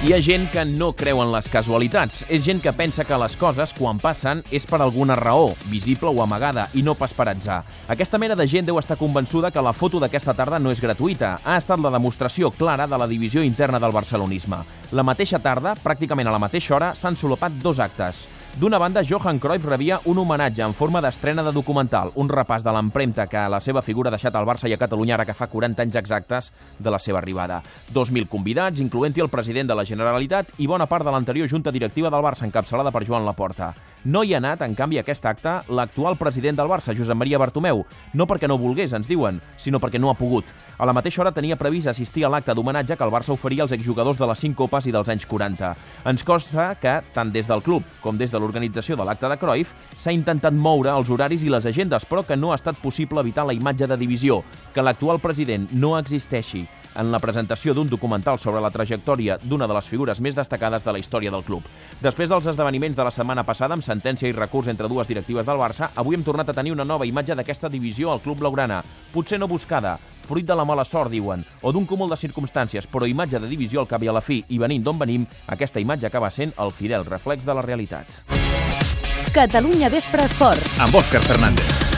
Hi ha gent que no creu en les casualitats. És gent que pensa que les coses, quan passen, és per alguna raó, visible o amagada, i no pas per atzar. Aquesta mena de gent deu estar convençuda que la foto d'aquesta tarda no és gratuïta. Ha estat la demostració clara de la divisió interna del barcelonisme. La mateixa tarda, pràcticament a la mateixa hora, s'han solopat dos actes. D'una banda, Johan Cruyff rebia un homenatge en forma d'estrena de documental, un repàs de l'empremta que la seva figura ha deixat al Barça i a Catalunya ara que fa 40 anys exactes de la seva arribada. 2.000 convidats, incloent-hi el president de la Generalitat i bona part de l'anterior junta directiva del Barça, encapçalada per Joan Laporta. No hi ha anat, en canvi, a aquest acte l'actual president del Barça, Josep Maria Bartomeu. No perquè no volgués, ens diuen, sinó perquè no ha pogut. A la mateixa hora tenia previst assistir a l'acte d'homenatge que el Barça oferia als exjugadors de les cinc copes i dels anys 40. Ens costa que, tant des del club com des de l'organització de l'acte de Cruyff, s'ha intentat moure els horaris i les agendes, però que no ha estat possible evitar la imatge de divisió, que l'actual president no existeixi en la presentació d'un documental sobre la trajectòria d'una de les figures més destacades de la història del club. Després dels esdeveniments de la setmana passada, amb sentència i recurs entre dues directives del Barça, avui hem tornat a tenir una nova imatge d'aquesta divisió al club blaugrana. Potser no buscada, fruit de la mala sort, diuen, o d'un cúmul de circumstàncies, però imatge de divisió al cap i a la fi, i venint d'on venim, aquesta imatge acaba sent el fidel reflex de la realitat. Catalunya Vespre Esports. Amb Òscar Fernández.